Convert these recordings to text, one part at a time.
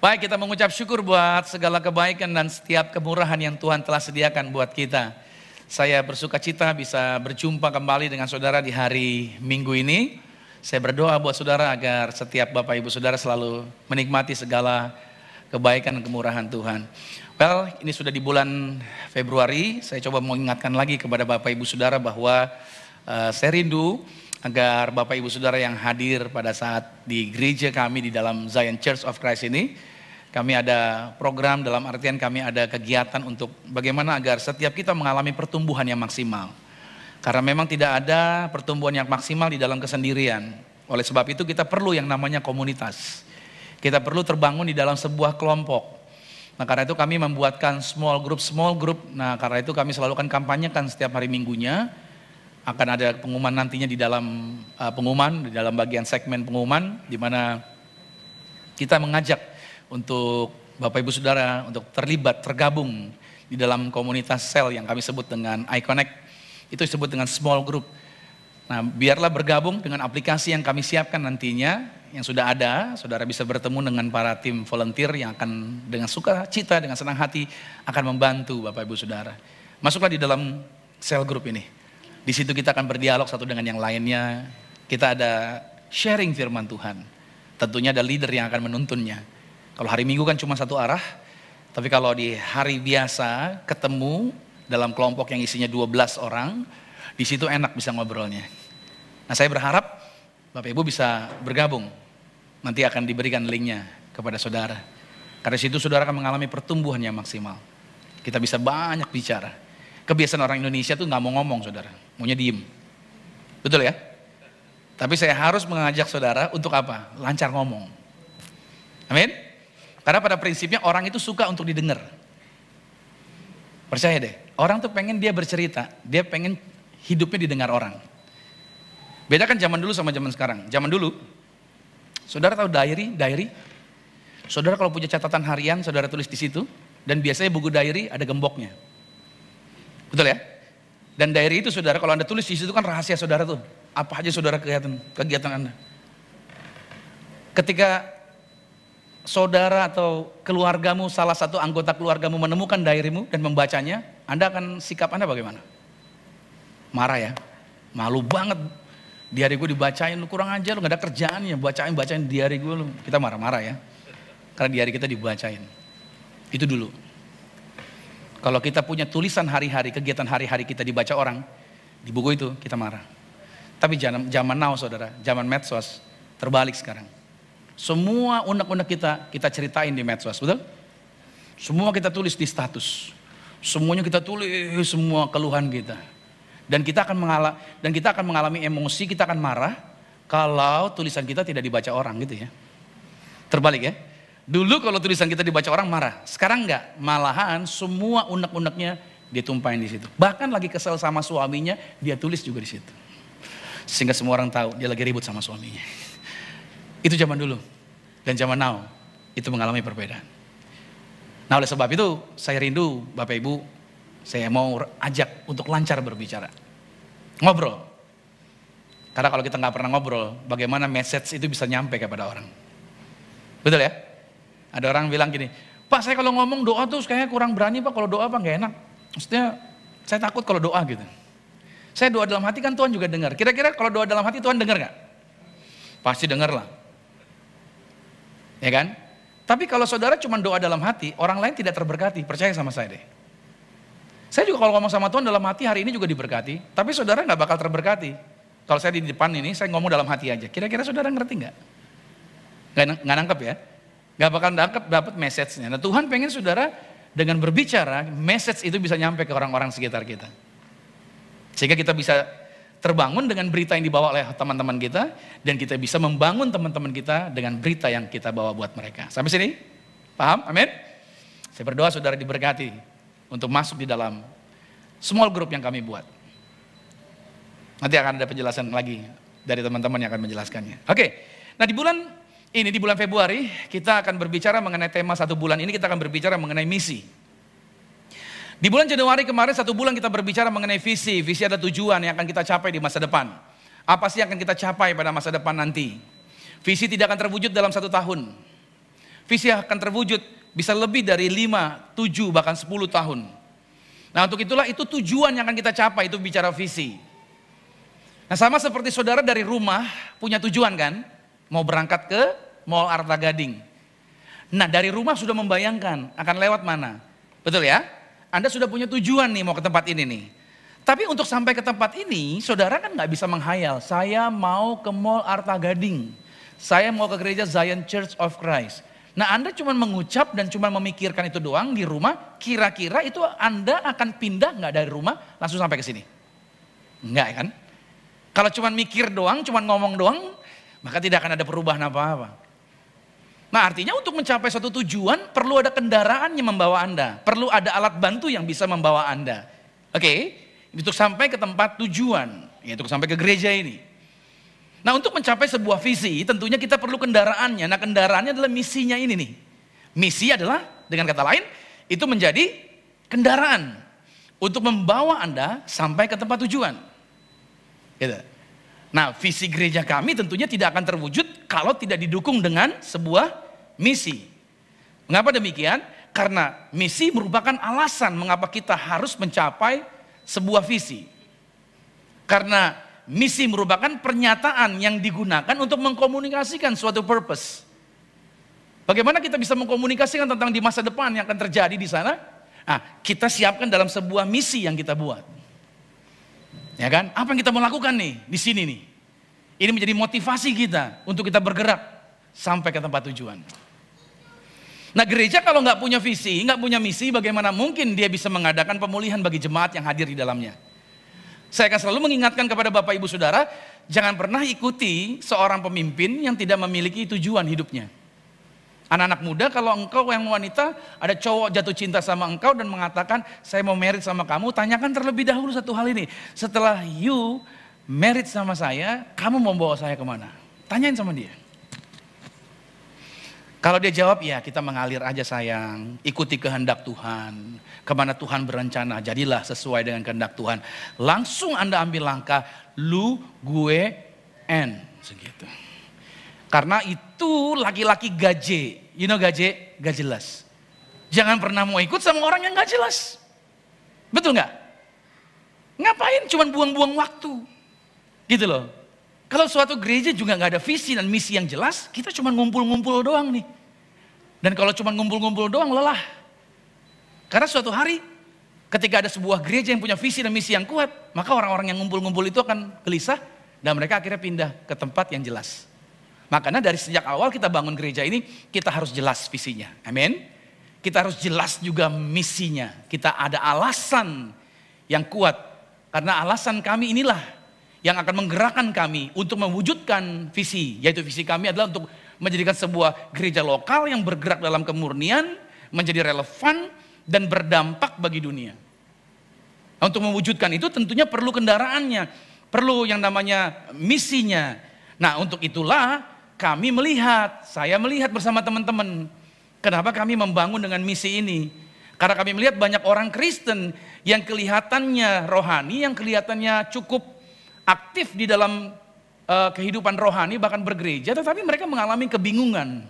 Baik, kita mengucap syukur buat segala kebaikan dan setiap kemurahan yang Tuhan telah sediakan buat kita. Saya bersuka cita bisa berjumpa kembali dengan saudara di hari Minggu ini. Saya berdoa buat saudara agar setiap Bapak Ibu Saudara selalu menikmati segala kebaikan dan kemurahan Tuhan. Well, ini sudah di bulan Februari. Saya coba mengingatkan lagi kepada Bapak Ibu Saudara bahwa uh, saya rindu agar Bapak Ibu Saudara yang hadir pada saat di gereja kami di dalam Zion Church of Christ ini, kami ada program dalam artian kami ada kegiatan untuk bagaimana agar setiap kita mengalami pertumbuhan yang maksimal. Karena memang tidak ada pertumbuhan yang maksimal di dalam kesendirian. Oleh sebab itu kita perlu yang namanya komunitas. Kita perlu terbangun di dalam sebuah kelompok. Nah karena itu kami membuatkan small group, small group. Nah karena itu kami selalu kan kampanyekan setiap hari minggunya akan ada pengumuman nantinya di dalam uh, pengumuman, di dalam bagian segmen pengumuman, di mana kita mengajak untuk Bapak Ibu Saudara untuk terlibat, tergabung di dalam komunitas sel yang kami sebut dengan iConnect, itu disebut dengan small group. Nah, biarlah bergabung dengan aplikasi yang kami siapkan nantinya, yang sudah ada, saudara bisa bertemu dengan para tim volunteer yang akan dengan suka cita, dengan senang hati akan membantu Bapak Ibu Saudara. Masuklah di dalam sel group ini. Di situ kita akan berdialog satu dengan yang lainnya. Kita ada sharing firman Tuhan. Tentunya ada leader yang akan menuntunnya. Kalau hari Minggu kan cuma satu arah, tapi kalau di hari biasa ketemu dalam kelompok yang isinya 12 orang, di situ enak bisa ngobrolnya. Nah saya berharap Bapak Ibu bisa bergabung. Nanti akan diberikan linknya kepada saudara. Karena situ saudara akan mengalami pertumbuhan yang maksimal. Kita bisa banyak bicara. Kebiasaan orang Indonesia tuh nggak mau ngomong saudara, maunya diem. Betul ya? Tapi saya harus mengajak saudara untuk apa? Lancar ngomong. Amin? Karena pada prinsipnya orang itu suka untuk didengar. Percaya deh, orang tuh pengen dia bercerita, dia pengen hidupnya didengar orang. Beda kan zaman dulu sama zaman sekarang. Zaman dulu, saudara tahu diary, diary? Saudara kalau punya catatan harian, saudara tulis di situ, dan biasanya buku diary ada gemboknya. Betul ya? Dan diary itu saudara, kalau Anda tulis di situ kan rahasia saudara tuh. Apa aja saudara kegiatan, kegiatan Anda. Ketika saudara atau keluargamu, salah satu anggota keluargamu menemukan diarymu dan membacanya, Anda akan sikap Anda bagaimana? Marah ya? Malu banget. Diary gue dibacain, lu kurang aja, lu gak ada kerjaan ya, bacain, bacain diary gue lu. Kita marah-marah ya. Karena diary kita dibacain. Itu dulu. Kalau kita punya tulisan hari-hari, kegiatan hari-hari kita dibaca orang, di buku itu kita marah. Tapi zaman now saudara, zaman medsos, terbalik sekarang. Semua unek-unek kita, kita ceritain di medsos, betul? Semua kita tulis di status. Semuanya kita tulis semua keluhan kita. Dan kita akan mengalami dan kita akan mengalami emosi, kita akan marah kalau tulisan kita tidak dibaca orang gitu ya. Terbalik ya. Dulu kalau tulisan kita dibaca orang marah, sekarang enggak. Malahan semua unek-uneknya dia tumpahin di situ. Bahkan lagi kesel sama suaminya, dia tulis juga di situ. Sehingga semua orang tahu dia lagi ribut sama suaminya. Itu zaman dulu. Dan zaman now, itu mengalami perbedaan. Nah oleh sebab itu, saya rindu Bapak Ibu, saya mau ajak untuk lancar berbicara. Ngobrol. Karena kalau kita nggak pernah ngobrol, bagaimana message itu bisa nyampe kepada orang. Betul ya? Ada orang bilang gini, Pak saya kalau ngomong doa tuh kayaknya kurang berani Pak, kalau doa Pak nggak enak. Maksudnya saya takut kalau doa gitu. Saya doa dalam hati kan Tuhan juga dengar. Kira-kira kalau doa dalam hati Tuhan dengar nggak? Pasti dengar lah. Ya kan? Tapi kalau saudara cuma doa dalam hati, orang lain tidak terberkati. Percaya sama saya deh. Saya juga kalau ngomong sama Tuhan dalam hati hari ini juga diberkati. Tapi saudara nggak bakal terberkati. Kalau saya di depan ini, saya ngomong dalam hati aja. Kira-kira saudara ngerti nggak? Nggak nangkep ya? Gak bakal dapat dapat message-nya. Nah Tuhan pengen saudara dengan berbicara, message itu bisa nyampe ke orang-orang sekitar kita. Sehingga kita bisa terbangun dengan berita yang dibawa oleh teman-teman kita dan kita bisa membangun teman-teman kita dengan berita yang kita bawa buat mereka. Sampai sini? Paham? Amin? Saya berdoa saudara diberkati untuk masuk di dalam small group yang kami buat. Nanti akan ada penjelasan lagi dari teman-teman yang akan menjelaskannya. Oke, nah di bulan ini di bulan Februari kita akan berbicara mengenai tema satu bulan ini kita akan berbicara mengenai misi. Di bulan Januari kemarin satu bulan kita berbicara mengenai visi, visi ada tujuan yang akan kita capai di masa depan. Apa sih yang akan kita capai pada masa depan nanti? Visi tidak akan terwujud dalam satu tahun. Visi akan terwujud bisa lebih dari 5, 7, bahkan 10 tahun. Nah untuk itulah itu tujuan yang akan kita capai, itu bicara visi. Nah sama seperti saudara dari rumah punya tujuan kan, mau berangkat ke Mall Arta Gading. Nah dari rumah sudah membayangkan akan lewat mana. Betul ya? Anda sudah punya tujuan nih mau ke tempat ini nih. Tapi untuk sampai ke tempat ini, saudara kan nggak bisa menghayal. Saya mau ke Mall Arta Gading. Saya mau ke gereja Zion Church of Christ. Nah Anda cuma mengucap dan cuma memikirkan itu doang di rumah, kira-kira itu Anda akan pindah nggak dari rumah langsung sampai ke sini? Enggak kan? Kalau cuma mikir doang, cuma ngomong doang, maka tidak akan ada perubahan apa-apa. Nah artinya untuk mencapai suatu tujuan perlu ada kendaraan yang membawa Anda. Perlu ada alat bantu yang bisa membawa Anda. Oke, okay? untuk sampai ke tempat tujuan, ya, untuk sampai ke gereja ini. Nah untuk mencapai sebuah visi tentunya kita perlu kendaraannya. Nah kendaraannya adalah misinya ini nih. Misi adalah dengan kata lain itu menjadi kendaraan untuk membawa Anda sampai ke tempat tujuan. Gitu. Nah visi gereja kami tentunya tidak akan terwujud kalau tidak didukung dengan sebuah misi. Mengapa demikian? Karena misi merupakan alasan mengapa kita harus mencapai sebuah visi. Karena Misi merupakan pernyataan yang digunakan untuk mengkomunikasikan suatu purpose. Bagaimana kita bisa mengkomunikasikan tentang di masa depan yang akan terjadi di sana? Nah, kita siapkan dalam sebuah misi yang kita buat. Ya kan? Apa yang kita mau lakukan nih di sini nih? Ini menjadi motivasi kita untuk kita bergerak sampai ke tempat tujuan. Nah gereja kalau nggak punya visi, nggak punya misi, bagaimana mungkin dia bisa mengadakan pemulihan bagi jemaat yang hadir di dalamnya? Saya akan selalu mengingatkan kepada Bapak Ibu Saudara, jangan pernah ikuti seorang pemimpin yang tidak memiliki tujuan hidupnya. Anak-anak muda kalau engkau yang wanita ada cowok jatuh cinta sama engkau dan mengatakan saya mau merit sama kamu, tanyakan terlebih dahulu satu hal ini. Setelah you merit sama saya, kamu mau bawa saya ke mana? Tanyain sama dia. Kalau dia jawab, ya kita mengalir aja sayang, ikuti kehendak Tuhan. Ke mana Tuhan berencana, jadilah sesuai dengan kehendak Tuhan. Langsung Anda ambil langkah, lu, gue, and. Segitu. Karena itu laki-laki gaje. You know gaje? Gak jelas. Jangan pernah mau ikut sama orang yang gak jelas. Betul nggak? Ngapain cuman buang-buang waktu? Gitu loh. Kalau suatu gereja juga nggak ada visi dan misi yang jelas, kita cuma ngumpul-ngumpul doang nih. Dan kalau cuma ngumpul-ngumpul doang lelah. Karena suatu hari ketika ada sebuah gereja yang punya visi dan misi yang kuat, maka orang-orang yang ngumpul-ngumpul itu akan gelisah dan mereka akhirnya pindah ke tempat yang jelas. Makanya dari sejak awal kita bangun gereja ini, kita harus jelas visinya. Amin. Kita harus jelas juga misinya. Kita ada alasan yang kuat. Karena alasan kami inilah yang akan menggerakkan kami untuk mewujudkan visi, yaitu visi kami adalah untuk menjadikan sebuah gereja lokal yang bergerak dalam kemurnian, menjadi relevan dan berdampak bagi dunia. Untuk mewujudkan itu tentunya perlu kendaraannya, perlu yang namanya misinya. Nah untuk itulah kami melihat, saya melihat bersama teman-teman, kenapa kami membangun dengan misi ini. Karena kami melihat banyak orang Kristen yang kelihatannya rohani, yang kelihatannya cukup aktif di dalam uh, kehidupan rohani bahkan bergereja tetapi mereka mengalami kebingungan.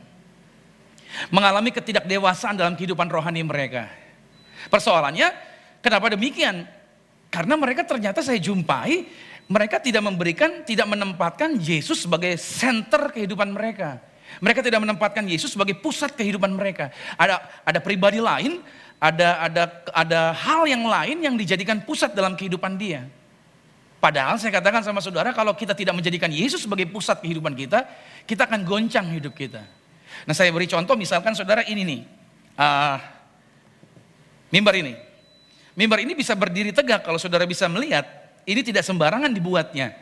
Mengalami ketidakdewasaan dalam kehidupan rohani mereka. Persoalannya kenapa demikian? Karena mereka ternyata saya jumpai mereka tidak memberikan, tidak menempatkan Yesus sebagai center kehidupan mereka. Mereka tidak menempatkan Yesus sebagai pusat kehidupan mereka. Ada ada pribadi lain, ada ada ada hal yang lain yang dijadikan pusat dalam kehidupan dia. Padahal saya katakan sama saudara, kalau kita tidak menjadikan Yesus sebagai pusat kehidupan kita, kita akan goncang hidup kita. Nah saya beri contoh, misalkan saudara ini nih, uh, mimbar ini. Mimbar ini bisa berdiri tegak kalau saudara bisa melihat, ini tidak sembarangan dibuatnya.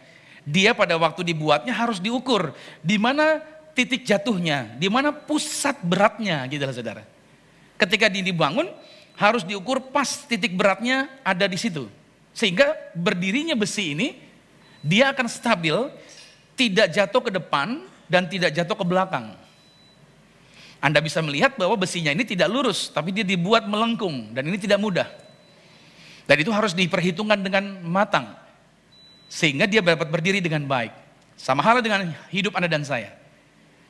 Dia pada waktu dibuatnya harus diukur, di mana titik jatuhnya, di mana pusat beratnya gitu lah saudara. Ketika dibangun, harus diukur pas titik beratnya ada di situ. Sehingga berdirinya besi ini, dia akan stabil, tidak jatuh ke depan dan tidak jatuh ke belakang. Anda bisa melihat bahwa besinya ini tidak lurus, tapi dia dibuat melengkung dan ini tidak mudah. Dan itu harus diperhitungkan dengan matang. Sehingga dia dapat berdiri dengan baik. Sama halnya dengan hidup Anda dan saya.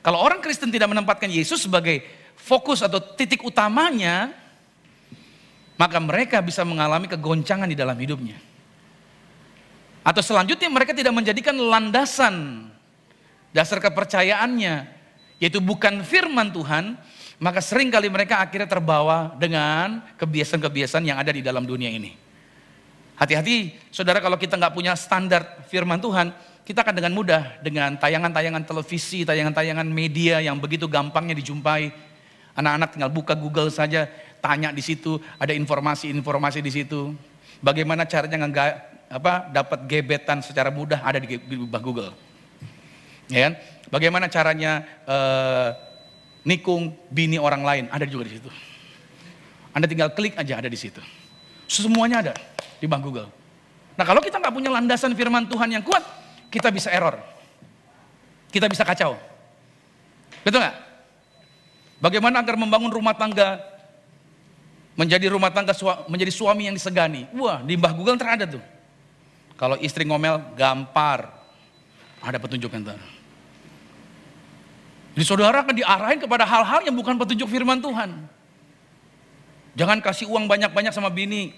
Kalau orang Kristen tidak menempatkan Yesus sebagai fokus atau titik utamanya, maka mereka bisa mengalami kegoncangan di dalam hidupnya. Atau selanjutnya mereka tidak menjadikan landasan dasar kepercayaannya, yaitu bukan firman Tuhan, maka sering kali mereka akhirnya terbawa dengan kebiasaan-kebiasaan yang ada di dalam dunia ini. Hati-hati saudara kalau kita nggak punya standar firman Tuhan, kita akan dengan mudah dengan tayangan-tayangan televisi, tayangan-tayangan media yang begitu gampangnya dijumpai. Anak-anak tinggal buka Google saja, tanya di situ, ada informasi-informasi di situ. Bagaimana caranya nggak apa dapat gebetan secara mudah ada di, Google. Ya kan? Bagaimana caranya uh, nikung bini orang lain ada juga di situ. Anda tinggal klik aja ada di situ. Semuanya ada di bank Google. Nah kalau kita nggak punya landasan firman Tuhan yang kuat, kita bisa error. Kita bisa kacau. Betul nggak? Bagaimana agar membangun rumah tangga menjadi rumah tangga menjadi suami yang disegani. Wah, di Mbah Google terada tuh. Kalau istri ngomel, gampar. Ada petunjuk entar. Jadi saudara akan diarahin kepada hal-hal yang bukan petunjuk firman Tuhan. Jangan kasih uang banyak-banyak sama bini.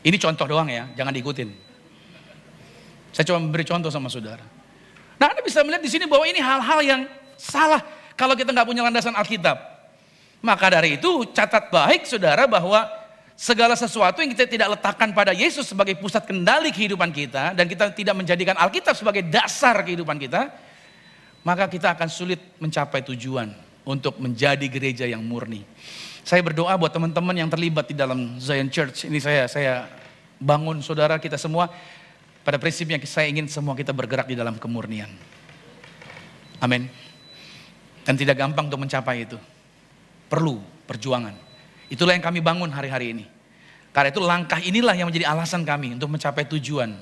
Ini contoh doang ya, jangan diikutin. Saya cuma memberi contoh sama saudara. Nah Anda bisa melihat di sini bahwa ini hal-hal yang salah kalau kita nggak punya landasan Alkitab. Maka dari itu catat baik saudara bahwa segala sesuatu yang kita tidak letakkan pada Yesus sebagai pusat kendali kehidupan kita dan kita tidak menjadikan Alkitab sebagai dasar kehidupan kita, maka kita akan sulit mencapai tujuan untuk menjadi gereja yang murni. Saya berdoa buat teman-teman yang terlibat di dalam Zion Church. Ini saya saya bangun saudara kita semua pada prinsipnya saya ingin semua kita bergerak di dalam kemurnian. Amin. Dan tidak gampang untuk mencapai itu. Perlu perjuangan. Itulah yang kami bangun hari-hari ini. Karena itu langkah inilah yang menjadi alasan kami untuk mencapai tujuan,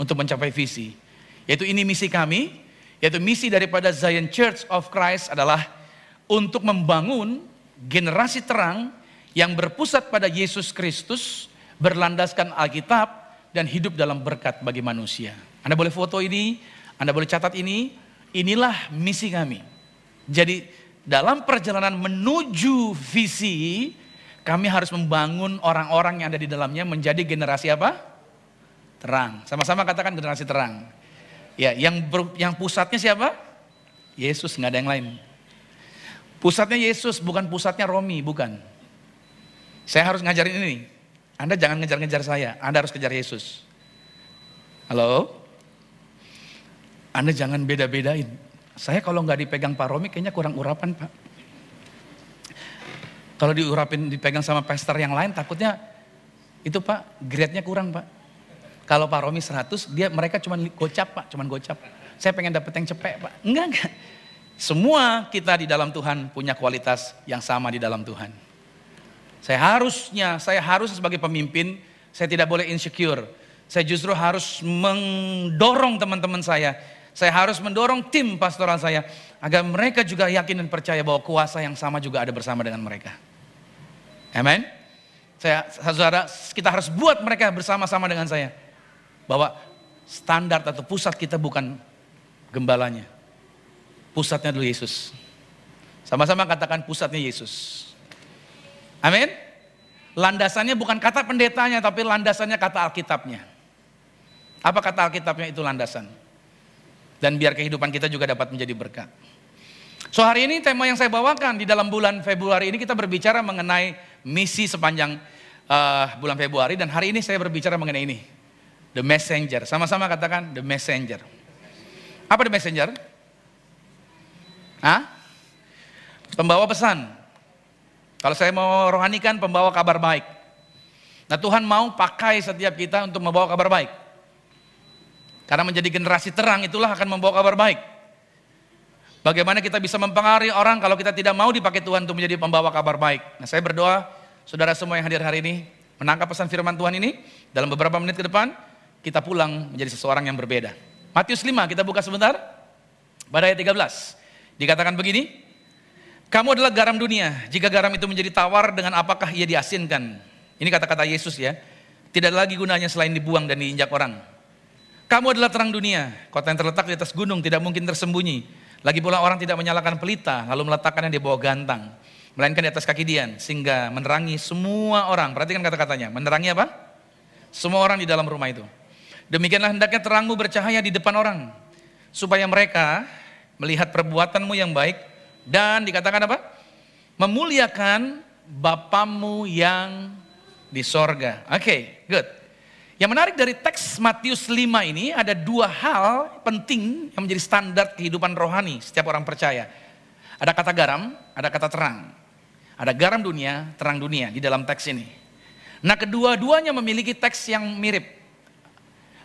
untuk mencapai visi. Yaitu ini misi kami, yaitu misi daripada Zion Church of Christ adalah untuk membangun generasi terang yang berpusat pada Yesus Kristus, berlandaskan Alkitab, dan hidup dalam berkat bagi manusia. Anda boleh foto ini, Anda boleh catat ini, inilah misi kami. Jadi dalam perjalanan menuju visi, kami harus membangun orang-orang yang ada di dalamnya menjadi generasi apa? Terang. Sama-sama katakan generasi terang. Ya, yang ber, yang pusatnya siapa? Yesus, nggak ada yang lain. Pusatnya Yesus, bukan pusatnya Romi, bukan. Saya harus ngajarin ini. Anda jangan ngejar-ngejar saya, Anda harus kejar Yesus. Halo? Anda jangan beda-bedain. Saya kalau nggak dipegang Pak Romi kayaknya kurang urapan Pak. Kalau diurapin dipegang sama pastor yang lain takutnya itu Pak grade-nya kurang Pak. Kalau Pak Romi 100 dia mereka cuma gocap Pak, cuma gocap. Saya pengen dapet yang cepet Pak. Enggak enggak. Semua kita di dalam Tuhan punya kualitas yang sama di dalam Tuhan. Saya harusnya, saya harus sebagai pemimpin, saya tidak boleh insecure. Saya justru harus mendorong teman-teman saya. Saya harus mendorong tim pastoral saya agar mereka juga yakin dan percaya bahwa kuasa yang sama juga ada bersama dengan mereka. Amin. Saya, saudara, kita harus buat mereka bersama-sama dengan saya. Bahwa standar atau pusat kita bukan gembalanya. Pusatnya dulu Yesus. Sama-sama katakan pusatnya Yesus. Amin. Landasannya bukan kata pendetanya, tapi landasannya kata Alkitabnya. Apa kata Alkitabnya itu landasan? Dan biar kehidupan kita juga dapat menjadi berkat. So hari ini tema yang saya bawakan di dalam bulan Februari ini kita berbicara mengenai misi sepanjang uh, bulan Februari dan hari ini saya berbicara mengenai ini. The messenger. Sama-sama katakan the messenger. Apa the messenger? Hah? Pembawa pesan. Kalau saya mau rohanikan pembawa kabar baik. Nah Tuhan mau pakai setiap kita untuk membawa kabar baik. Karena menjadi generasi terang itulah akan membawa kabar baik. Bagaimana kita bisa mempengaruhi orang kalau kita tidak mau dipakai Tuhan untuk menjadi pembawa kabar baik. Nah saya berdoa, saudara semua yang hadir hari ini, menangkap pesan firman Tuhan ini, dalam beberapa menit ke depan, kita pulang menjadi seseorang yang berbeda. Matius 5, kita buka sebentar. Pada ayat 13, dikatakan begini, kamu adalah garam dunia. Jika garam itu menjadi tawar, dengan apakah ia diasinkan? Ini kata-kata Yesus ya. Tidak lagi gunanya selain dibuang dan diinjak orang. Kamu adalah terang dunia. Kota yang terletak di atas gunung tidak mungkin tersembunyi. Lagi pula orang tidak menyalakan pelita lalu meletakkannya di bawah gantang. Melainkan di atas kaki dian sehingga menerangi semua orang. Perhatikan kata-katanya. Menerangi apa? Semua orang di dalam rumah itu. Demikianlah hendaknya terangmu bercahaya di depan orang. Supaya mereka melihat perbuatanmu yang baik. Dan dikatakan apa? Memuliakan Bapamu yang di sorga. Oke, okay, good. Yang menarik dari teks Matius 5 ini ada dua hal penting yang menjadi standar kehidupan rohani setiap orang percaya. Ada kata garam, ada kata terang. Ada garam dunia, terang dunia di dalam teks ini. Nah kedua-duanya memiliki teks yang mirip.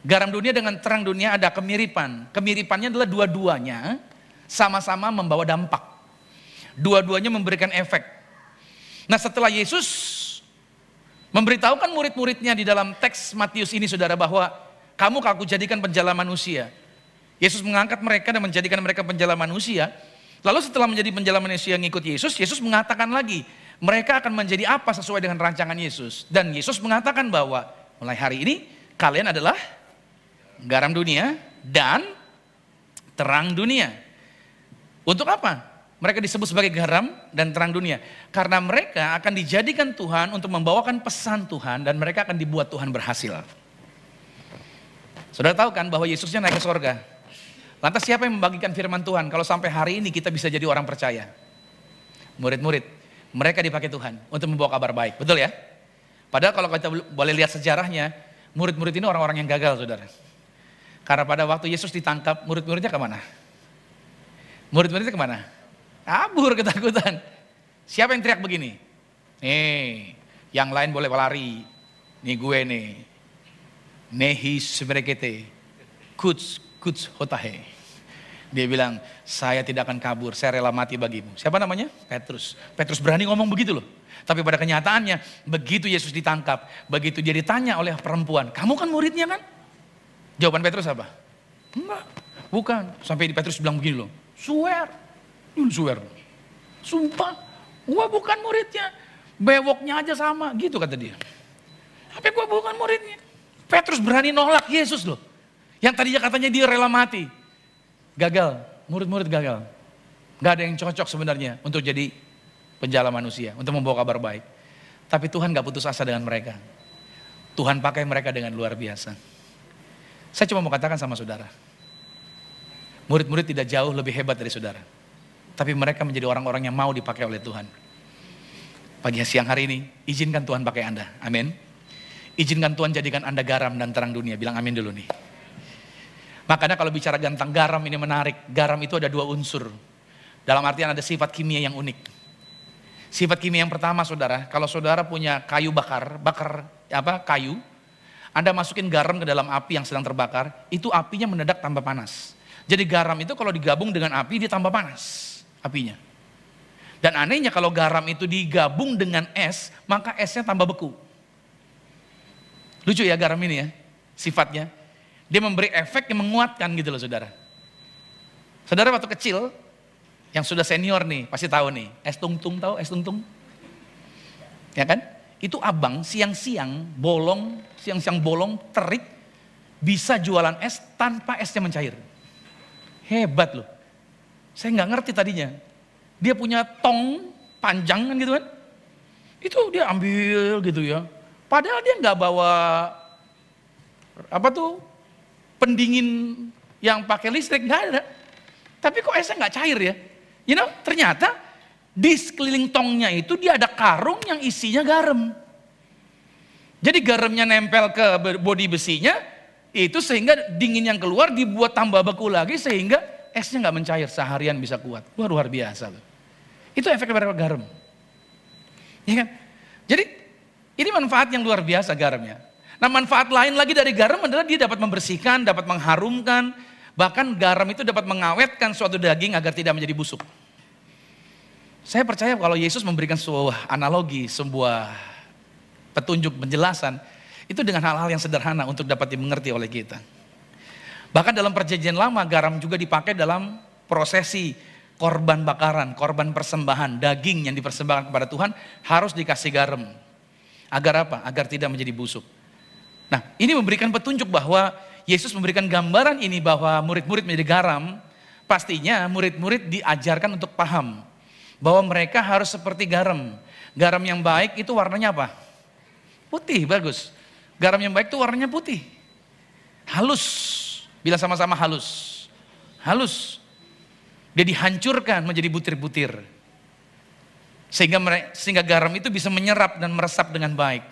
Garam dunia dengan terang dunia ada kemiripan. Kemiripannya adalah dua-duanya sama-sama membawa dampak. Dua-duanya memberikan efek. Nah setelah Yesus Memberitahukan murid-muridnya di dalam teks Matius ini saudara bahwa kamu aku jadikan penjala manusia. Yesus mengangkat mereka dan menjadikan mereka penjala manusia. Lalu setelah menjadi penjala manusia yang ikut Yesus, Yesus mengatakan lagi, mereka akan menjadi apa sesuai dengan rancangan Yesus. Dan Yesus mengatakan bahwa mulai hari ini kalian adalah garam dunia dan terang dunia. Untuk apa? Mereka disebut sebagai garam dan terang dunia. Karena mereka akan dijadikan Tuhan untuk membawakan pesan Tuhan dan mereka akan dibuat Tuhan berhasil. Saudara tahu kan bahwa Yesusnya naik ke sorga. Lantas siapa yang membagikan firman Tuhan kalau sampai hari ini kita bisa jadi orang percaya? Murid-murid, mereka dipakai Tuhan untuk membawa kabar baik. Betul ya? Padahal kalau kita boleh lihat sejarahnya, murid-murid ini orang-orang yang gagal saudara. Karena pada waktu Yesus ditangkap, murid-muridnya ke mana? Murid-muridnya ke mana? Kabur ketakutan. Siapa yang teriak begini? Nih, yang lain boleh lari. Nih gue nih. Nehi semerekete. Kuts, kuts hotahe. Dia bilang, saya tidak akan kabur, saya rela mati bagimu. Siapa namanya? Petrus. Petrus berani ngomong begitu loh. Tapi pada kenyataannya, begitu Yesus ditangkap, begitu dia ditanya oleh perempuan, kamu kan muridnya kan? Jawaban Petrus apa? Enggak, bukan. Sampai Petrus bilang begini loh, swear, Swear. Sumpah, gua bukan muridnya. Bewoknya aja sama, gitu kata dia. Tapi gua bukan muridnya. Petrus berani nolak Yesus loh. Yang tadinya katanya dia rela mati. Gagal, murid-murid gagal. Gak ada yang cocok sebenarnya untuk jadi penjala manusia, untuk membawa kabar baik. Tapi Tuhan gak putus asa dengan mereka. Tuhan pakai mereka dengan luar biasa. Saya cuma mau katakan sama saudara. Murid-murid tidak jauh lebih hebat dari saudara. Tapi mereka menjadi orang-orang yang mau dipakai oleh Tuhan. Pagi siang hari ini, izinkan Tuhan pakai Anda. Amin. Izinkan Tuhan jadikan Anda garam dan terang dunia. Bilang amin dulu nih. Makanya kalau bicara tentang garam ini menarik. Garam itu ada dua unsur. Dalam artian ada sifat kimia yang unik. Sifat kimia yang pertama saudara, kalau saudara punya kayu bakar, bakar apa kayu, Anda masukin garam ke dalam api yang sedang terbakar, itu apinya mendadak tambah panas. Jadi garam itu kalau digabung dengan api dia tambah panas apinya. Dan anehnya kalau garam itu digabung dengan es, maka esnya tambah beku. Lucu ya garam ini ya, sifatnya. Dia memberi efek yang menguatkan gitu loh saudara. Saudara waktu kecil, yang sudah senior nih, pasti tahu nih. Es tungtung tahu es tungtung? Ya kan? Itu abang siang-siang bolong, siang-siang bolong, terik, bisa jualan es tanpa esnya mencair. Hebat loh. Saya nggak ngerti tadinya. Dia punya tong panjang kan gitu kan. Itu dia ambil gitu ya. Padahal dia nggak bawa apa tuh pendingin yang pakai listrik nggak ada. Tapi kok esnya nggak cair ya? You know, ternyata di sekeliling tongnya itu dia ada karung yang isinya garam. Jadi garamnya nempel ke bodi besinya, itu sehingga dingin yang keluar dibuat tambah beku lagi sehingga esnya nggak mencair seharian bisa kuat. Wah luar biasa loh. Itu efek dari garam. Ya kan? Jadi ini manfaat yang luar biasa garamnya. Nah manfaat lain lagi dari garam adalah dia dapat membersihkan, dapat mengharumkan, bahkan garam itu dapat mengawetkan suatu daging agar tidak menjadi busuk. Saya percaya kalau Yesus memberikan sebuah analogi, sebuah petunjuk, penjelasan, itu dengan hal-hal yang sederhana untuk dapat dimengerti oleh kita. Bahkan dalam perjanjian lama garam juga dipakai dalam prosesi korban bakaran, korban persembahan, daging yang dipersembahkan kepada Tuhan harus dikasih garam. Agar apa? Agar tidak menjadi busuk. Nah, ini memberikan petunjuk bahwa Yesus memberikan gambaran ini bahwa murid-murid menjadi garam, pastinya murid-murid diajarkan untuk paham bahwa mereka harus seperti garam. Garam yang baik itu warnanya apa? Putih, bagus. Garam yang baik itu warnanya putih. Halus. Bila sama-sama halus. Halus. Dia dihancurkan menjadi butir-butir. Sehingga sehingga garam itu bisa menyerap dan meresap dengan baik.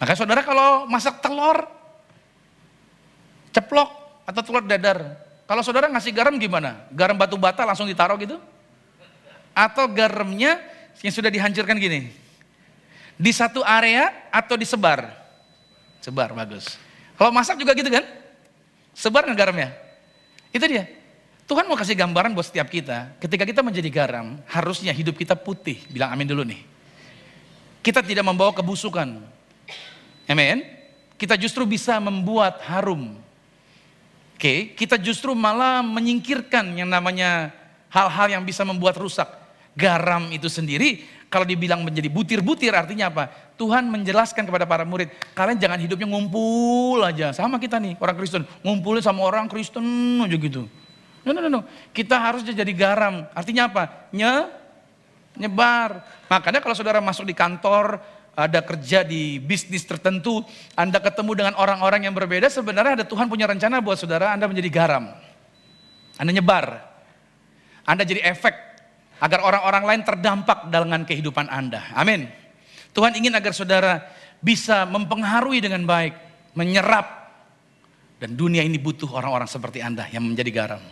Maka saudara kalau masak telur, ceplok atau telur dadar, kalau saudara ngasih garam gimana? Garam batu bata langsung ditaruh gitu? Atau garamnya yang sudah dihancurkan gini? Di satu area atau disebar? Sebar, bagus. Kalau masak juga gitu kan? Sebar nggak garamnya? Itu dia. Tuhan mau kasih gambaran buat setiap kita. Ketika kita menjadi garam, harusnya hidup kita putih. Bilang amin dulu nih. Kita tidak membawa kebusukan. Amin. Kita justru bisa membuat harum Oke, kita justru malah menyingkirkan yang namanya hal-hal yang bisa membuat rusak. Garam itu sendiri kalau dibilang menjadi butir-butir artinya apa? Tuhan menjelaskan kepada para murid, kalian jangan hidupnya ngumpul aja. Sama kita nih, orang Kristen. Ngumpulnya sama orang Kristen aja gitu. No, no, no, no. Kita harus jadi garam. Artinya apa? Nye, nyebar. Makanya kalau saudara masuk di kantor, ada kerja di bisnis tertentu, Anda ketemu dengan orang-orang yang berbeda, sebenarnya ada Tuhan punya rencana buat saudara Anda menjadi garam. Anda nyebar. Anda jadi efek agar orang-orang lain terdampak dengan kehidupan Anda. Amin. Tuhan ingin agar saudara bisa mempengaruhi dengan baik, menyerap. Dan dunia ini butuh orang-orang seperti Anda yang menjadi garam.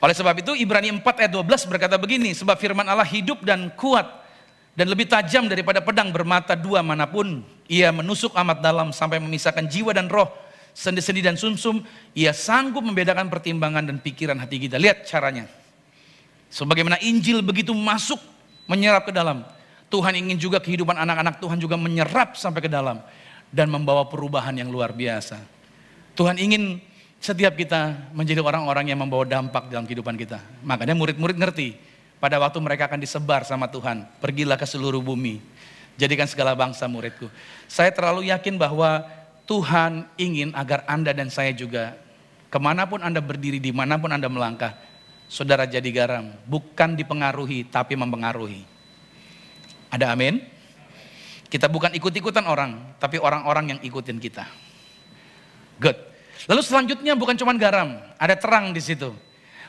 Oleh sebab itu Ibrani 4 ayat 12 berkata begini, sebab firman Allah hidup dan kuat dan lebih tajam daripada pedang bermata dua mana pun. Ia menusuk amat dalam sampai memisahkan jiwa dan roh, sendi-sendi dan sumsum. Ia sanggup membedakan pertimbangan dan pikiran hati kita. Lihat caranya. Sebagaimana Injil begitu masuk menyerap ke dalam. Tuhan ingin juga kehidupan anak-anak Tuhan juga menyerap sampai ke dalam. Dan membawa perubahan yang luar biasa. Tuhan ingin setiap kita menjadi orang-orang yang membawa dampak dalam kehidupan kita. Makanya murid-murid ngerti pada waktu mereka akan disebar sama Tuhan. Pergilah ke seluruh bumi. Jadikan segala bangsa muridku. Saya terlalu yakin bahwa Tuhan ingin agar Anda dan saya juga ke mana pun Anda berdiri, di mana pun Anda melangkah, saudara jadi garam. Bukan dipengaruhi, tapi mempengaruhi. Ada amin? Kita bukan ikut-ikutan orang, tapi orang-orang yang ikutin kita. Good. Lalu selanjutnya bukan cuma garam, ada terang di situ.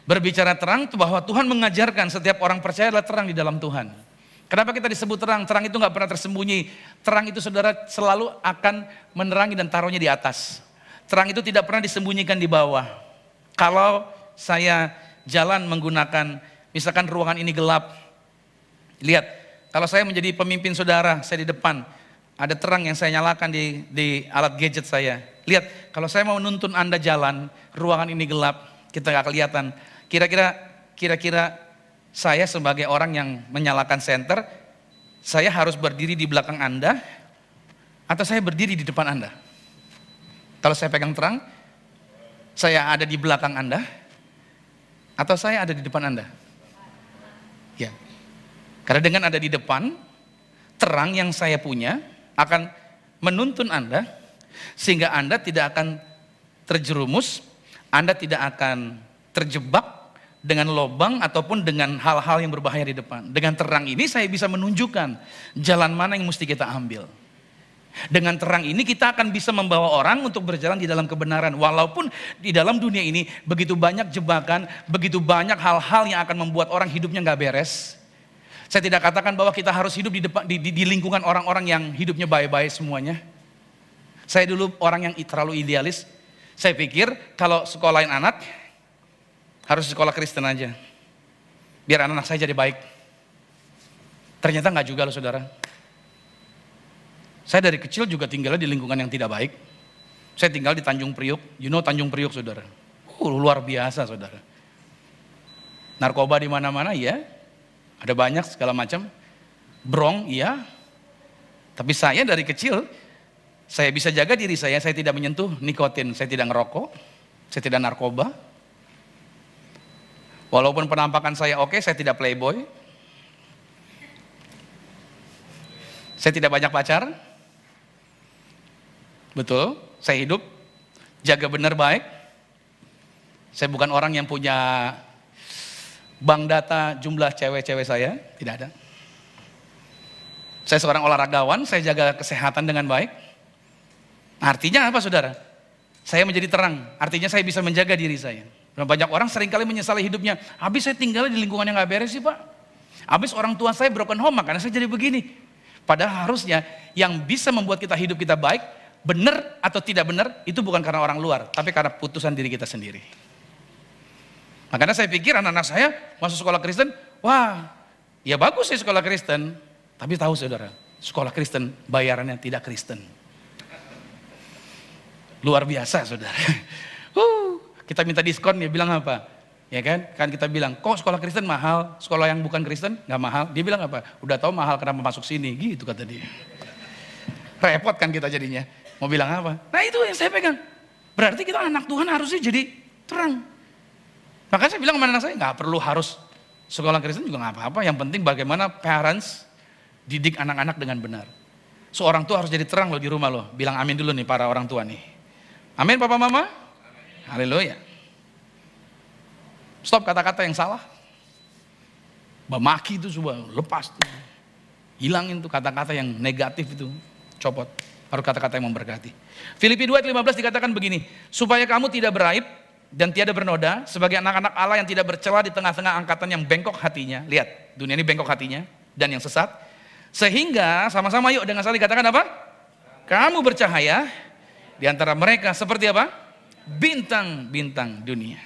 Berbicara terang itu bahwa Tuhan mengajarkan setiap orang percaya adalah terang di dalam Tuhan. Kenapa kita disebut terang? Terang itu nggak pernah tersembunyi. Terang itu saudara selalu akan menerangi dan taruhnya di atas. Terang itu tidak pernah disembunyikan di bawah. Kalau saya jalan menggunakan, misalkan ruangan ini gelap. Lihat, kalau saya menjadi pemimpin saudara, saya di depan. Ada terang yang saya nyalakan di, di alat gadget saya. Lihat, kalau saya mau nuntun Anda jalan, ruangan ini gelap, kita nggak kelihatan. Kira-kira kira-kira saya sebagai orang yang menyalakan senter, saya harus berdiri di belakang Anda atau saya berdiri di depan Anda? Kalau saya pegang terang, saya ada di belakang Anda atau saya ada di depan Anda? Ya. Karena dengan ada di depan, terang yang saya punya akan menuntun Anda sehingga Anda tidak akan terjerumus, Anda tidak akan terjebak dengan lobang ataupun dengan hal-hal yang berbahaya di depan. Dengan terang ini saya bisa menunjukkan jalan mana yang mesti kita ambil. Dengan terang ini kita akan bisa membawa orang untuk berjalan di dalam kebenaran. Walaupun di dalam dunia ini begitu banyak jebakan, begitu banyak hal-hal yang akan membuat orang hidupnya nggak beres. Saya tidak katakan bahwa kita harus hidup di, depan, di, di, di lingkungan orang-orang yang hidupnya baik-baik semuanya. Saya dulu orang yang terlalu idealis. Saya pikir kalau sekolahin anak, harus sekolah Kristen aja. Biar anak-anak saya jadi baik. Ternyata nggak juga loh saudara. Saya dari kecil juga tinggalnya di lingkungan yang tidak baik. Saya tinggal di Tanjung Priuk. You know Tanjung Priuk saudara. Uh, luar biasa saudara. Narkoba di mana-mana ya. Ada banyak segala macam. Brong iya. Tapi saya dari kecil saya bisa jaga diri saya, saya tidak menyentuh nikotin, saya tidak ngerokok, saya tidak narkoba, Walaupun penampakan saya oke, saya tidak playboy. Saya tidak banyak pacar. Betul, saya hidup jaga benar baik. Saya bukan orang yang punya bank data jumlah cewek-cewek saya, tidak ada. Saya seorang olahragawan, saya jaga kesehatan dengan baik. Artinya apa saudara? Saya menjadi terang, artinya saya bisa menjaga diri saya. Banyak orang sering kali menyesali hidupnya. Habis saya tinggal di lingkungan yang gak beres sih pak. Habis orang tua saya broken home, makanya saya jadi begini. Padahal harusnya yang bisa membuat kita hidup kita baik, benar atau tidak benar, itu bukan karena orang luar, tapi karena putusan diri kita sendiri. Makanya saya pikir anak-anak saya masuk sekolah Kristen, wah ya bagus sih sekolah Kristen. Tapi tahu saudara, sekolah Kristen bayarannya tidak Kristen. Luar biasa saudara. Uh, kita minta diskon, dia bilang apa? Ya kan? Kan kita bilang, kok sekolah Kristen mahal, sekolah yang bukan Kristen nggak mahal. Dia bilang apa? Udah tahu mahal kenapa masuk sini, gitu kata dia. Repot kan kita jadinya. Mau bilang apa? Nah itu yang saya pegang. Berarti kita anak Tuhan harusnya jadi terang. Makanya saya bilang sama anak saya, nggak perlu harus sekolah Kristen juga nggak apa-apa. Yang penting bagaimana parents didik anak-anak dengan benar. Seorang tua harus jadi terang loh di rumah loh. Bilang amin dulu nih para orang tua nih. Amin Papa Mama? Haleluya. Stop kata-kata yang salah. Bamaki itu coba lepas tuh. Hilangin tuh kata-kata yang negatif itu. Copot. Harus kata-kata yang memberkati. Filipi 2 ayat 15 dikatakan begini. Supaya kamu tidak beraib dan tiada bernoda sebagai anak-anak Allah yang tidak bercela di tengah-tengah angkatan yang bengkok hatinya. Lihat, dunia ini bengkok hatinya dan yang sesat. Sehingga sama-sama yuk dengan saling katakan apa? Kamu bercahaya di antara mereka seperti apa? bintang-bintang dunia.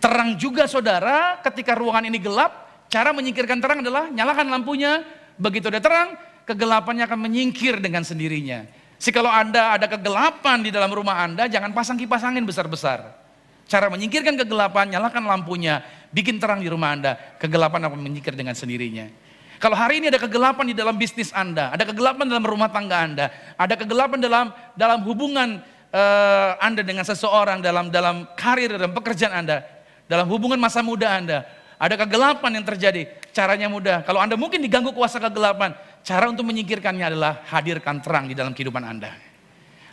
Terang juga saudara ketika ruangan ini gelap, cara menyingkirkan terang adalah nyalakan lampunya, begitu ada terang, kegelapannya akan menyingkir dengan sendirinya. Si kalau Anda ada kegelapan di dalam rumah Anda, jangan pasang kipas angin besar-besar. Cara menyingkirkan kegelapan, nyalakan lampunya, bikin terang di rumah Anda, kegelapan akan menyingkir dengan sendirinya. Kalau hari ini ada kegelapan di dalam bisnis Anda, ada kegelapan dalam rumah tangga Anda, ada kegelapan dalam dalam hubungan uh, Anda dengan seseorang dalam dalam karir dan pekerjaan Anda, dalam hubungan masa muda Anda, ada kegelapan yang terjadi. Caranya mudah. Kalau Anda mungkin diganggu kuasa kegelapan, cara untuk menyingkirkannya adalah hadirkan terang di dalam kehidupan Anda.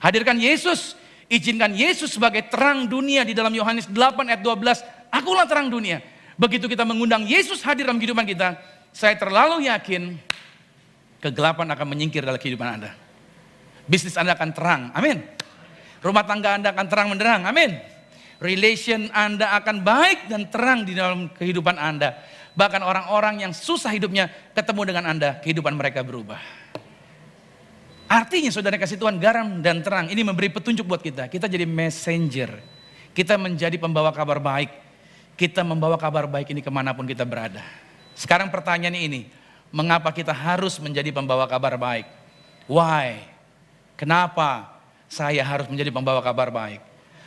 Hadirkan Yesus, izinkan Yesus sebagai terang dunia di dalam Yohanes 8 ayat 12. Akulah terang dunia. Begitu kita mengundang Yesus hadir dalam kehidupan kita, saya terlalu yakin kegelapan akan menyingkir dalam kehidupan Anda. Bisnis Anda akan terang. Amin. Rumah tangga Anda akan terang menderang. Amin. Relation Anda akan baik dan terang di dalam kehidupan Anda. Bahkan orang-orang yang susah hidupnya ketemu dengan Anda, kehidupan mereka berubah. Artinya saudara kasih Tuhan garam dan terang. Ini memberi petunjuk buat kita. Kita jadi messenger. Kita menjadi pembawa kabar baik. Kita membawa kabar baik ini ke mana pun kita berada. Sekarang pertanyaannya ini. Mengapa kita harus menjadi pembawa kabar baik? Why? Kenapa? saya harus menjadi pembawa kabar baik.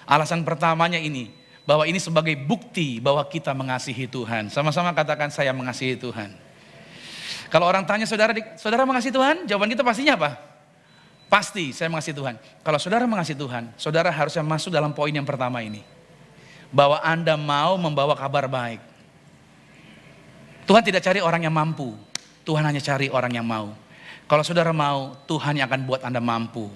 Alasan pertamanya ini, bahwa ini sebagai bukti bahwa kita mengasihi Tuhan. Sama-sama katakan saya mengasihi Tuhan. Kalau orang tanya saudara, saudara mengasihi Tuhan? Jawaban kita pastinya apa? Pasti saya mengasihi Tuhan. Kalau saudara mengasihi Tuhan, saudara harusnya masuk dalam poin yang pertama ini. Bahwa Anda mau membawa kabar baik. Tuhan tidak cari orang yang mampu. Tuhan hanya cari orang yang mau. Kalau saudara mau, Tuhan yang akan buat Anda mampu.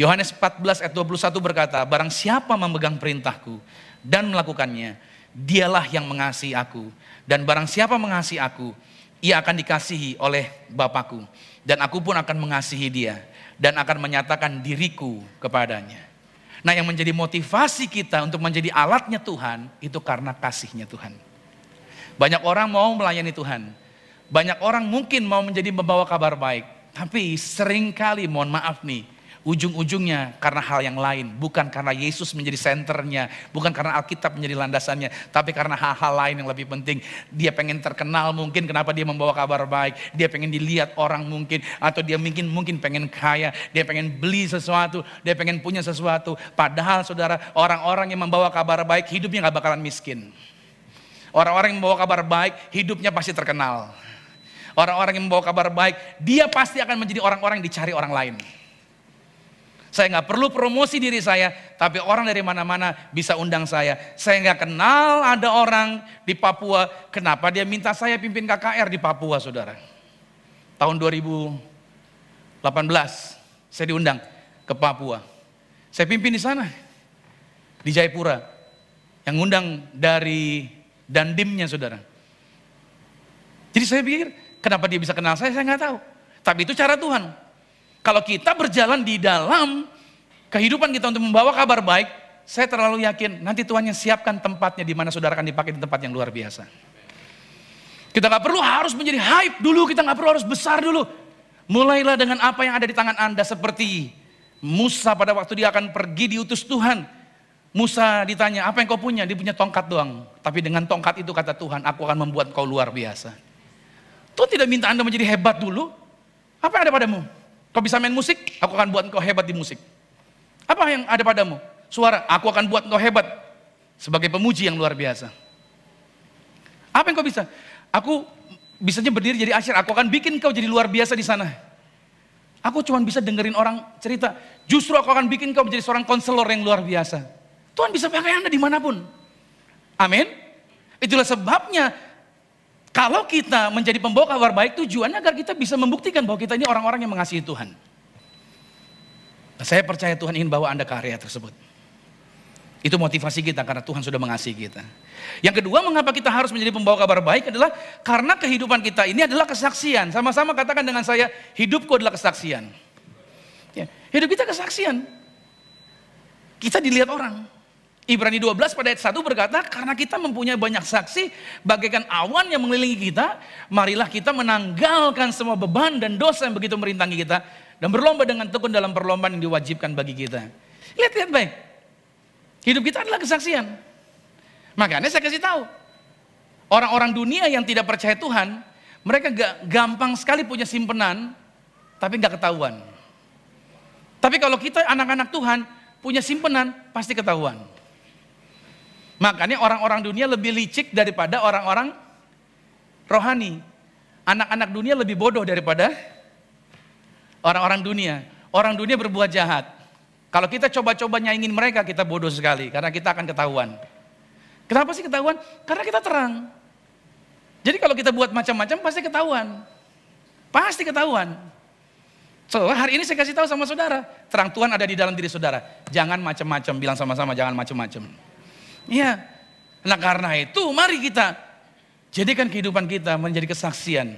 Yohanes 14 ayat 21 berkata, barang siapa memegang perintahku dan melakukannya, dialah yang mengasihi aku. Dan barang siapa mengasihi aku, ia akan dikasihi oleh Bapakku. Dan aku pun akan mengasihi dia dan akan menyatakan diriku kepadanya. Nah yang menjadi motivasi kita untuk menjadi alatnya Tuhan, itu karena kasihnya Tuhan. Banyak orang mau melayani Tuhan. Banyak orang mungkin mau menjadi membawa kabar baik. Tapi sering kali mohon maaf nih, ujung-ujungnya karena hal yang lain. Bukan karena Yesus menjadi senternya, bukan karena Alkitab menjadi landasannya, tapi karena hal-hal lain yang lebih penting. Dia pengen terkenal mungkin kenapa dia membawa kabar baik. Dia pengen dilihat orang mungkin, atau dia mungkin mungkin pengen kaya, dia pengen beli sesuatu, dia pengen punya sesuatu. Padahal saudara, orang-orang yang membawa kabar baik hidupnya gak bakalan miskin. Orang-orang yang membawa kabar baik hidupnya pasti terkenal. Orang-orang yang membawa kabar baik, dia pasti akan menjadi orang-orang yang dicari orang lain. Saya nggak perlu promosi diri saya, tapi orang dari mana-mana bisa undang saya. Saya nggak kenal ada orang di Papua, kenapa dia minta saya pimpin KKR di Papua, saudara? Tahun 2018, saya diundang ke Papua. Saya pimpin di sana, di Jayapura. Yang ngundang dari dandimnya saudara. Jadi saya pikir, kenapa dia bisa kenal saya, saya nggak tahu. Tapi itu cara Tuhan. Kalau kita berjalan di dalam kehidupan kita untuk membawa kabar baik, saya terlalu yakin nanti Tuhan yang siapkan tempatnya di mana saudara akan dipakai di tempat yang luar biasa. Kita nggak perlu harus menjadi hype dulu, kita nggak perlu harus besar dulu. Mulailah dengan apa yang ada di tangan Anda seperti Musa pada waktu dia akan pergi diutus Tuhan. Musa ditanya, apa yang kau punya? Dia punya tongkat doang. Tapi dengan tongkat itu kata Tuhan, aku akan membuat kau luar biasa. Tuhan tidak minta Anda menjadi hebat dulu. Apa yang ada padamu? Kau bisa main musik? Aku akan buat kau hebat di musik. Apa yang ada padamu? Suara, aku akan buat kau hebat. Sebagai pemuji yang luar biasa. Apa yang kau bisa? Aku bisanya berdiri jadi asyir, aku akan bikin kau jadi luar biasa di sana. Aku cuma bisa dengerin orang cerita. Justru aku akan bikin kau menjadi seorang konselor yang luar biasa. Tuhan bisa pakai Anda di mana pun. Amin. Itulah sebabnya kalau kita menjadi pembawa kabar baik tujuannya agar kita bisa membuktikan bahwa kita ini orang-orang yang mengasihi Tuhan. Nah, saya percaya Tuhan ingin bawa Anda ke area tersebut. Itu motivasi kita karena Tuhan sudah mengasihi kita. Yang kedua, mengapa kita harus menjadi pembawa kabar baik adalah karena kehidupan kita ini adalah kesaksian. Sama-sama katakan dengan saya, hidupku adalah kesaksian. Ya, hidup kita kesaksian. Kita dilihat orang. Ibrani 12 pada ayat 1 berkata, karena kita mempunyai banyak saksi, bagaikan awan yang mengelilingi kita, marilah kita menanggalkan semua beban dan dosa yang begitu merintangi kita, dan berlomba dengan tekun dalam perlombaan yang diwajibkan bagi kita. Lihat-lihat baik, Hidup kita adalah kesaksian. Makanya saya kasih tahu. Orang-orang dunia yang tidak percaya Tuhan, mereka gak, gampang sekali punya simpenan, tapi gak ketahuan. Tapi kalau kita anak-anak Tuhan, punya simpenan, pasti ketahuan. Makanya orang-orang dunia lebih licik daripada orang-orang rohani. Anak-anak dunia lebih bodoh daripada orang-orang dunia. Orang dunia berbuat jahat. Kalau kita coba-coba nyaingin mereka, kita bodoh sekali. Karena kita akan ketahuan. Kenapa sih ketahuan? Karena kita terang. Jadi kalau kita buat macam-macam, pasti ketahuan. Pasti ketahuan. So, hari ini saya kasih tahu sama saudara. Terang Tuhan ada di dalam diri saudara. Jangan macam-macam, bilang sama-sama jangan macam-macam. Iya. Nah karena itu, mari kita jadikan kehidupan kita menjadi kesaksian.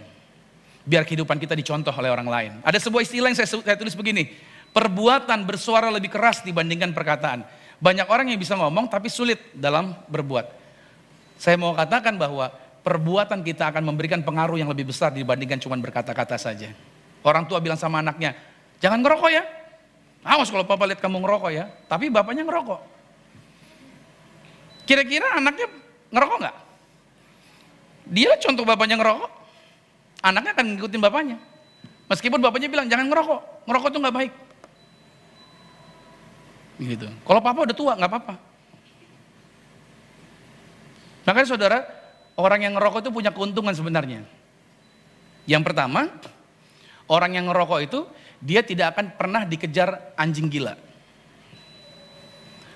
Biar kehidupan kita dicontoh oleh orang lain. Ada sebuah istilah yang saya, saya tulis begini Perbuatan bersuara lebih keras dibandingkan perkataan. Banyak orang yang bisa ngomong tapi sulit dalam berbuat. Saya mau katakan bahwa perbuatan kita akan memberikan pengaruh yang lebih besar dibandingkan cuma berkata-kata saja. Orang tua bilang sama anaknya, jangan ngerokok ya. Awas kalau papa lihat kamu ngerokok ya. Tapi bapaknya ngerokok. Kira-kira anaknya ngerokok nggak? Dia contoh bapaknya ngerokok. Anaknya akan ngikutin bapaknya. Meskipun bapaknya bilang jangan ngerokok. Ngerokok itu nggak baik. Gitu. Kalau papa udah tua nggak apa-apa. Makanya saudara, orang yang ngerokok itu punya keuntungan sebenarnya. Yang pertama, orang yang ngerokok itu dia tidak akan pernah dikejar anjing gila.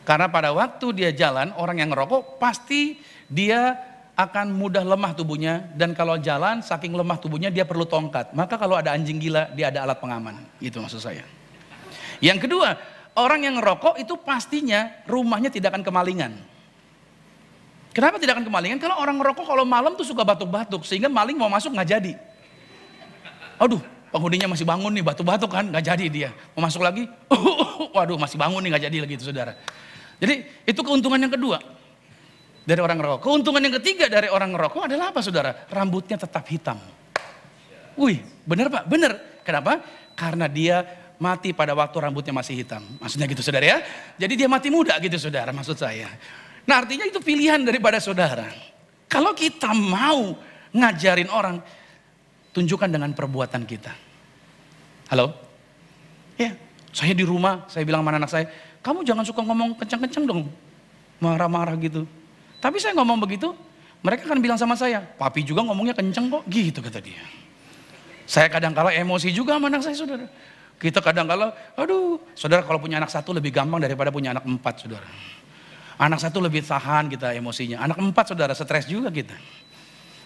Karena pada waktu dia jalan, orang yang ngerokok pasti dia akan mudah lemah tubuhnya dan kalau jalan saking lemah tubuhnya dia perlu tongkat. Maka kalau ada anjing gila, dia ada alat pengaman. Itu maksud saya. Yang kedua, orang yang ngerokok itu pastinya rumahnya tidak akan kemalingan. Kenapa tidak akan kemalingan? Kalau orang ngerokok kalau malam tuh suka batuk-batuk sehingga maling mau masuk nggak jadi. Aduh, penghuninya masih bangun nih batuk-batuk kan nggak jadi dia. Mau masuk lagi, waduh masih bangun nih nggak jadi lagi itu saudara. Jadi itu keuntungan yang kedua dari orang ngerokok. Keuntungan yang ketiga dari orang ngerokok adalah apa saudara? Rambutnya tetap hitam. Wih, bener pak? Bener. Kenapa? Karena dia mati pada waktu rambutnya masih hitam. Maksudnya gitu saudara ya. Jadi dia mati muda gitu saudara maksud saya. Nah artinya itu pilihan daripada saudara. Kalau kita mau ngajarin orang, tunjukkan dengan perbuatan kita. Halo? Ya, saya di rumah, saya bilang sama anak saya, kamu jangan suka ngomong kencang-kencang dong. Marah-marah gitu. Tapi saya ngomong begitu, mereka akan bilang sama saya, papi juga ngomongnya kencang kok, gitu kata dia. Saya kadang kala emosi juga sama anak saya saudara. Kita kadang kala, aduh, saudara kalau punya anak satu lebih gampang daripada punya anak empat, saudara. Anak satu lebih tahan kita emosinya. Anak empat, saudara, stres juga kita.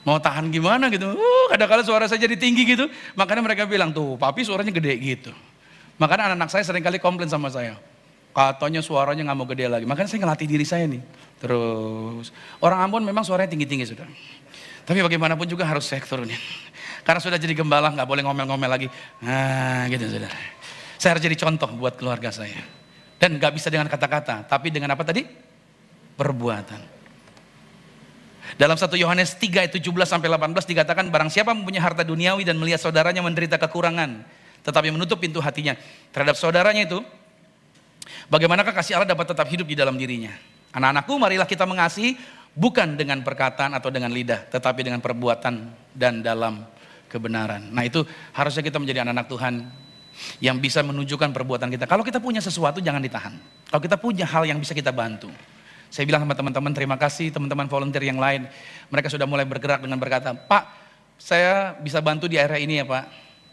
Mau tahan gimana gitu. Uh, kadang kala suara saya jadi tinggi gitu. Makanya mereka bilang, tuh papi suaranya gede gitu. Makanya anak-anak saya sering kali komplain sama saya. Katanya suaranya nggak mau gede lagi. Makanya saya ngelatih diri saya nih. Terus. Orang Ambon memang suaranya tinggi-tinggi sudah. Tapi bagaimanapun juga harus saya turunin. Karena sudah jadi gembala nggak boleh ngomel-ngomel lagi. Nah gitu saudara. Saya harus jadi contoh buat keluarga saya. Dan nggak bisa dengan kata-kata. Tapi dengan apa tadi? Perbuatan. Dalam 1 Yohanes 3 ayat 17 sampai 18 dikatakan barang siapa mempunyai harta duniawi dan melihat saudaranya menderita kekurangan tetapi menutup pintu hatinya terhadap saudaranya itu Bagaimanakah kasih Allah dapat tetap hidup di dalam dirinya? Anak-anakku, marilah kita mengasihi bukan dengan perkataan atau dengan lidah, tetapi dengan perbuatan dan dalam kebenaran. Nah itu harusnya kita menjadi anak-anak Tuhan yang bisa menunjukkan perbuatan kita. Kalau kita punya sesuatu jangan ditahan. Kalau kita punya hal yang bisa kita bantu. Saya bilang sama teman-teman terima kasih teman-teman volunteer yang lain. Mereka sudah mulai bergerak dengan berkata, Pak saya bisa bantu di area ini ya Pak.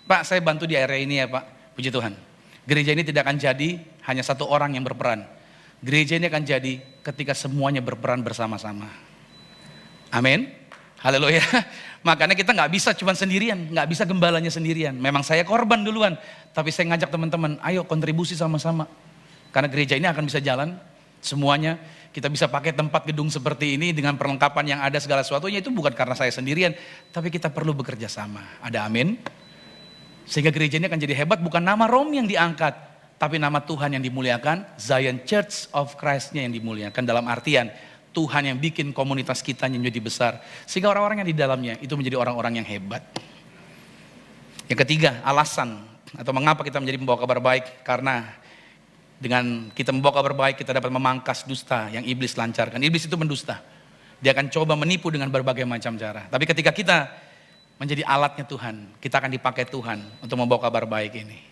Pak saya bantu di area ini ya Pak. Puji Tuhan. Gereja ini tidak akan jadi hanya satu orang yang berperan. Gereja ini akan jadi ketika semuanya berperan bersama-sama. Amin. Haleluya. Makanya kita nggak bisa cuma sendirian, nggak bisa gembalanya sendirian. Memang saya korban duluan, tapi saya ngajak teman-teman, ayo kontribusi sama-sama. Karena gereja ini akan bisa jalan semuanya. Kita bisa pakai tempat gedung seperti ini dengan perlengkapan yang ada segala sesuatunya itu bukan karena saya sendirian, tapi kita perlu bekerja sama. Ada amin? Sehingga gereja ini akan jadi hebat bukan nama Rom yang diangkat, tapi nama Tuhan yang dimuliakan, Zion Church of Christ-nya yang dimuliakan dalam artian Tuhan yang bikin komunitas kita menjadi besar. Sehingga orang-orang yang di dalamnya itu menjadi orang-orang yang hebat. Yang ketiga, alasan atau mengapa kita menjadi pembawa kabar baik karena dengan kita membawa kabar baik kita dapat memangkas dusta yang iblis lancarkan. Iblis itu mendusta. Dia akan coba menipu dengan berbagai macam cara. Tapi ketika kita menjadi alatnya Tuhan. Kita akan dipakai Tuhan untuk membawa kabar baik ini.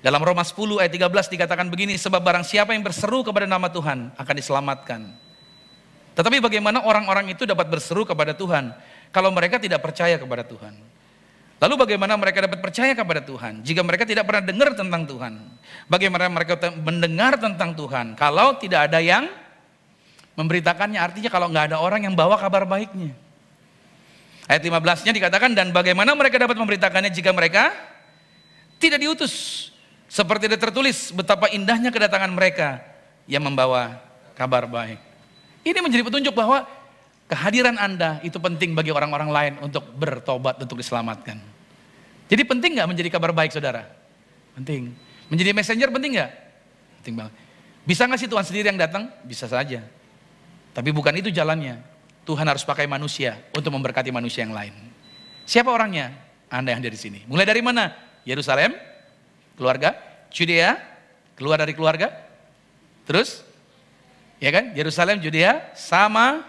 Dalam Roma 10 ayat 13 dikatakan begini, sebab barang siapa yang berseru kepada nama Tuhan akan diselamatkan. Tetapi bagaimana orang-orang itu dapat berseru kepada Tuhan kalau mereka tidak percaya kepada Tuhan? Lalu bagaimana mereka dapat percaya kepada Tuhan jika mereka tidak pernah dengar tentang Tuhan? Bagaimana mereka mendengar tentang Tuhan kalau tidak ada yang memberitakannya? Artinya kalau nggak ada orang yang bawa kabar baiknya. Ayat 15-nya dikatakan, dan bagaimana mereka dapat memberitakannya jika mereka tidak diutus. Seperti ada tertulis, betapa indahnya kedatangan mereka yang membawa kabar baik. Ini menjadi petunjuk bahwa kehadiran Anda itu penting bagi orang-orang lain untuk bertobat, untuk diselamatkan. Jadi penting nggak menjadi kabar baik saudara? Penting. Menjadi messenger penting nggak? Penting banget. Bisa nggak sih Tuhan sendiri yang datang? Bisa saja. Tapi bukan itu jalannya. Tuhan harus pakai manusia untuk memberkati manusia yang lain. Siapa orangnya? Anda yang ada di sini. Mulai dari mana? Yerusalem, keluarga, Judea, keluar dari keluarga. Terus, ya kan? Yerusalem, Judea, sama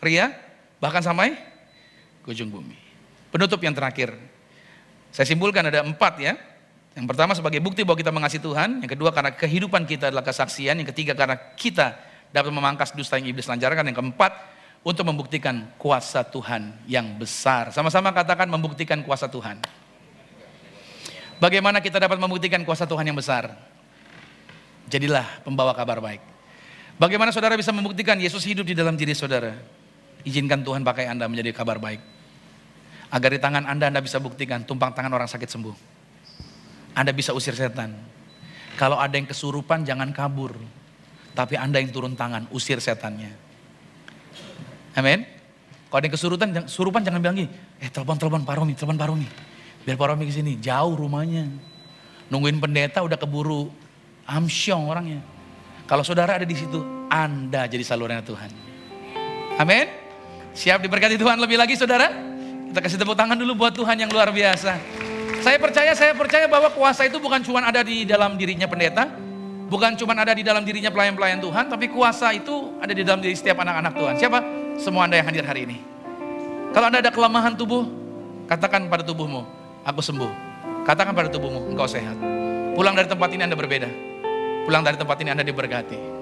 Ria, bahkan sampai ke ujung bumi. Penutup yang terakhir. Saya simpulkan ada empat ya. Yang pertama sebagai bukti bahwa kita mengasihi Tuhan. Yang kedua karena kehidupan kita adalah kesaksian. Yang ketiga karena kita dapat memangkas dusta yang iblis lancarkan. Yang keempat untuk membuktikan kuasa Tuhan yang besar. Sama-sama katakan membuktikan kuasa Tuhan. Bagaimana kita dapat membuktikan kuasa Tuhan yang besar? Jadilah pembawa kabar baik. Bagaimana saudara bisa membuktikan Yesus hidup di dalam diri saudara? Izinkan Tuhan pakai Anda menjadi kabar baik. Agar di tangan Anda Anda bisa buktikan tumpang tangan orang sakit sembuh. Anda bisa usir setan. Kalau ada yang kesurupan jangan kabur. Tapi Anda yang turun tangan, usir setannya. Amin. Kalau ada yang kesurupan, surupan jangan bilang gini, eh telepon telepon Pak Romi, telepon Pak. Biar Pak Romi ke sini, jauh rumahnya. Nungguin pendeta udah keburu amsyong orangnya. Kalau saudara ada di situ, Anda jadi salurannya Tuhan. Amin. Siap diberkati Tuhan lebih lagi saudara? Kita kasih tepuk tangan dulu buat Tuhan yang luar biasa. Saya percaya, saya percaya bahwa kuasa itu bukan cuma ada di dalam dirinya pendeta, bukan cuma ada di dalam dirinya pelayan-pelayan Tuhan, tapi kuasa itu ada di dalam diri setiap anak-anak Tuhan. Siapa? semua Anda yang hadir hari ini. Kalau Anda ada kelemahan tubuh, katakan pada tubuhmu, aku sembuh. Katakan pada tubuhmu, engkau sehat. Pulang dari tempat ini Anda berbeda. Pulang dari tempat ini Anda diberkati.